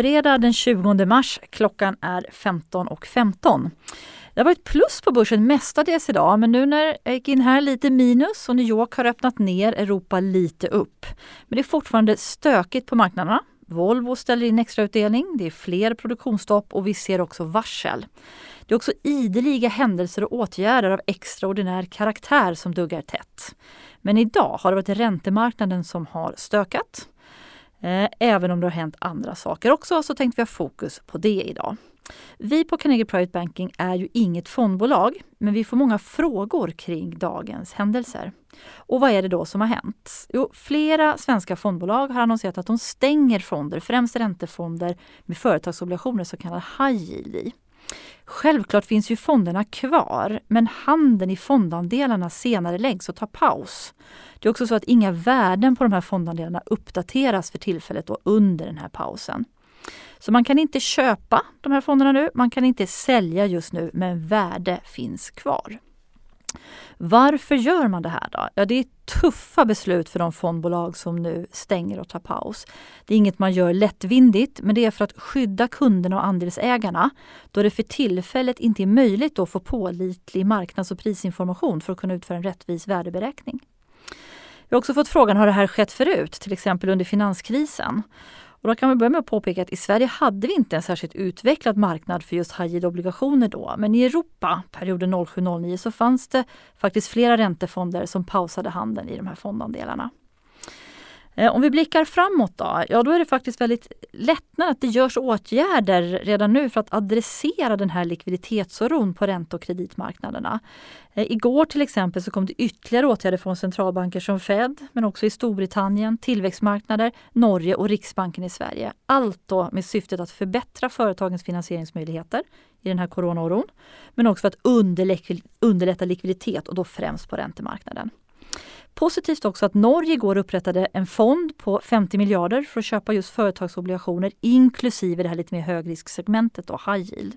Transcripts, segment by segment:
Fredag den 20 mars, klockan är 15.15. 15. Det har varit plus på börsen mestadels idag men nu när jag gick in här lite minus och New York har öppnat ner, Europa lite upp. Men det är fortfarande stökigt på marknaderna. Volvo ställer in extrautdelning, det är fler produktionsstopp och vi ser också varsel. Det är också ideliga händelser och åtgärder av extraordinär karaktär som duggar tätt. Men idag har det varit räntemarknaden som har stökat. Eh, även om det har hänt andra saker också så tänkte vi ha fokus på det idag. Vi på Carnegie Private Banking är ju inget fondbolag, men vi får många frågor kring dagens händelser. Och vad är det då som har hänt? Jo, flera svenska fondbolag har annonserat att de stänger fonder, främst räntefonder med företagsobligationer, så kallade high yield i. Självklart finns ju fonderna kvar, men handeln i fondandelarna senare läggs och tar paus. Det är också så att inga värden på de här fondandelarna uppdateras för tillfället då under den här pausen. Så man kan inte köpa de här fonderna nu, man kan inte sälja just nu, men värde finns kvar. Varför gör man det här då? Ja, det är tuffa beslut för de fondbolag som nu stänger och tar paus. Det är inget man gör lättvindigt, men det är för att skydda kunderna och andelsägarna då det för tillfället inte är möjligt att få pålitlig marknads och prisinformation för att kunna utföra en rättvis värdeberäkning. Vi har också fått frågan, har det här skett förut, till exempel under finanskrisen? Och då kan vi börja med att påpeka att i Sverige hade vi inte en särskilt utvecklad marknad för just high obligationer då. Men i Europa perioden 07-09 så fanns det faktiskt flera räntefonder som pausade handeln i de här fondandelarna. Eh, om vi blickar framåt då, ja då är det faktiskt väldigt lättnad att det görs åtgärder redan nu för att adressera den här likviditetsoron på ränte och kreditmarknaderna. Eh, igår till exempel så kom det ytterligare åtgärder från centralbanker som Fed, men också i Storbritannien, tillväxtmarknader, Norge och Riksbanken i Sverige. Allt då med syftet att förbättra företagens finansieringsmöjligheter i den här coronaoron, men också för att underlätta likviditet och då främst på räntemarknaden. Positivt också att Norge igår upprättade en fond på 50 miljarder för att köpa just företagsobligationer inklusive det här lite mer högrisksegmentet och high yield.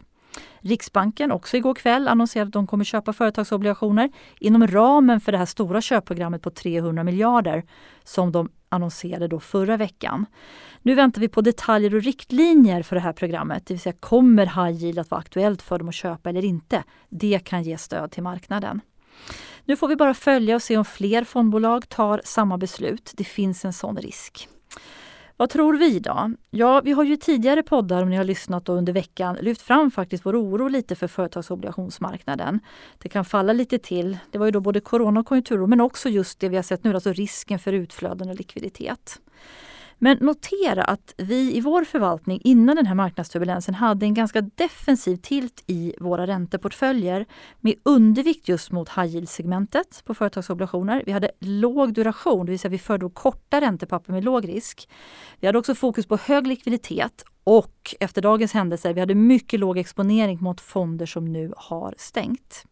Riksbanken också igår kväll annonserade att de kommer köpa företagsobligationer inom ramen för det här stora köpprogrammet på 300 miljarder som de annonserade då förra veckan. Nu väntar vi på detaljer och riktlinjer för det här programmet, det vill säga kommer high yield att vara aktuellt för dem att köpa eller inte. Det kan ge stöd till marknaden. Nu får vi bara följa och se om fler fondbolag tar samma beslut. Det finns en sån risk. Vad tror vi då? Ja, vi har ju tidigare poddar, om ni har lyssnat under veckan, lyft fram faktiskt vår oro lite för företagsobligationsmarknaden. Det kan falla lite till. Det var ju då både corona och konjunkturår, men också just det vi har sett nu, alltså risken för utflöden och likviditet. Men notera att vi i vår förvaltning innan den här marknadsturbulensen hade en ganska defensiv tilt i våra ränteportföljer med undervikt just mot high yield-segmentet på företagsobligationer. Vi hade låg duration, det vill säga vi föredrog korta räntepapper med låg risk. Vi hade också fokus på hög likviditet och efter dagens händelser, vi hade mycket låg exponering mot fonder som nu har stängt.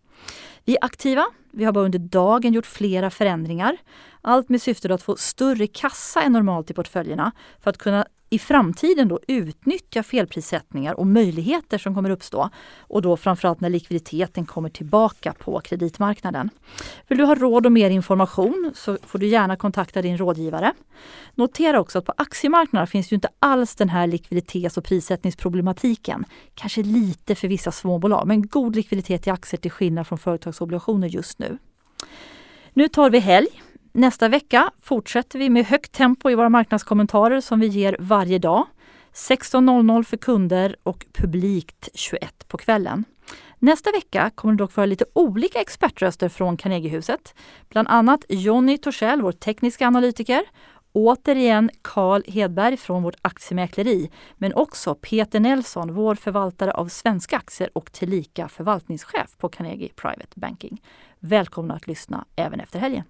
Vi är aktiva. Vi har bara under dagen gjort flera förändringar. Allt med syftet att få större kassa än normalt i portföljerna för att kunna i framtiden då utnyttja felprissättningar och möjligheter som kommer uppstå. Och då framförallt när likviditeten kommer tillbaka på kreditmarknaden. Vill du ha råd och mer information så får du gärna kontakta din rådgivare. Notera också att på aktiemarknaden finns ju inte alls den här likviditets och prissättningsproblematiken. Kanske lite för vissa småbolag, men god likviditet i aktier till skillnad från företagsobligationer just nu. Nu tar vi helg. Nästa vecka fortsätter vi med högt tempo i våra marknadskommentarer som vi ger varje dag. 16.00 för kunder och publikt 21 på kvällen. Nästa vecka kommer det dock vara lite olika expertröster från Carnegiehuset. Bland annat Jonny Torssell, vår tekniska analytiker. Återigen Carl Hedberg från vårt aktiemäkleri, men också Peter Nelson, vår förvaltare av svenska aktier och tillika förvaltningschef på Carnegie Private Banking. Välkomna att lyssna även efter helgen.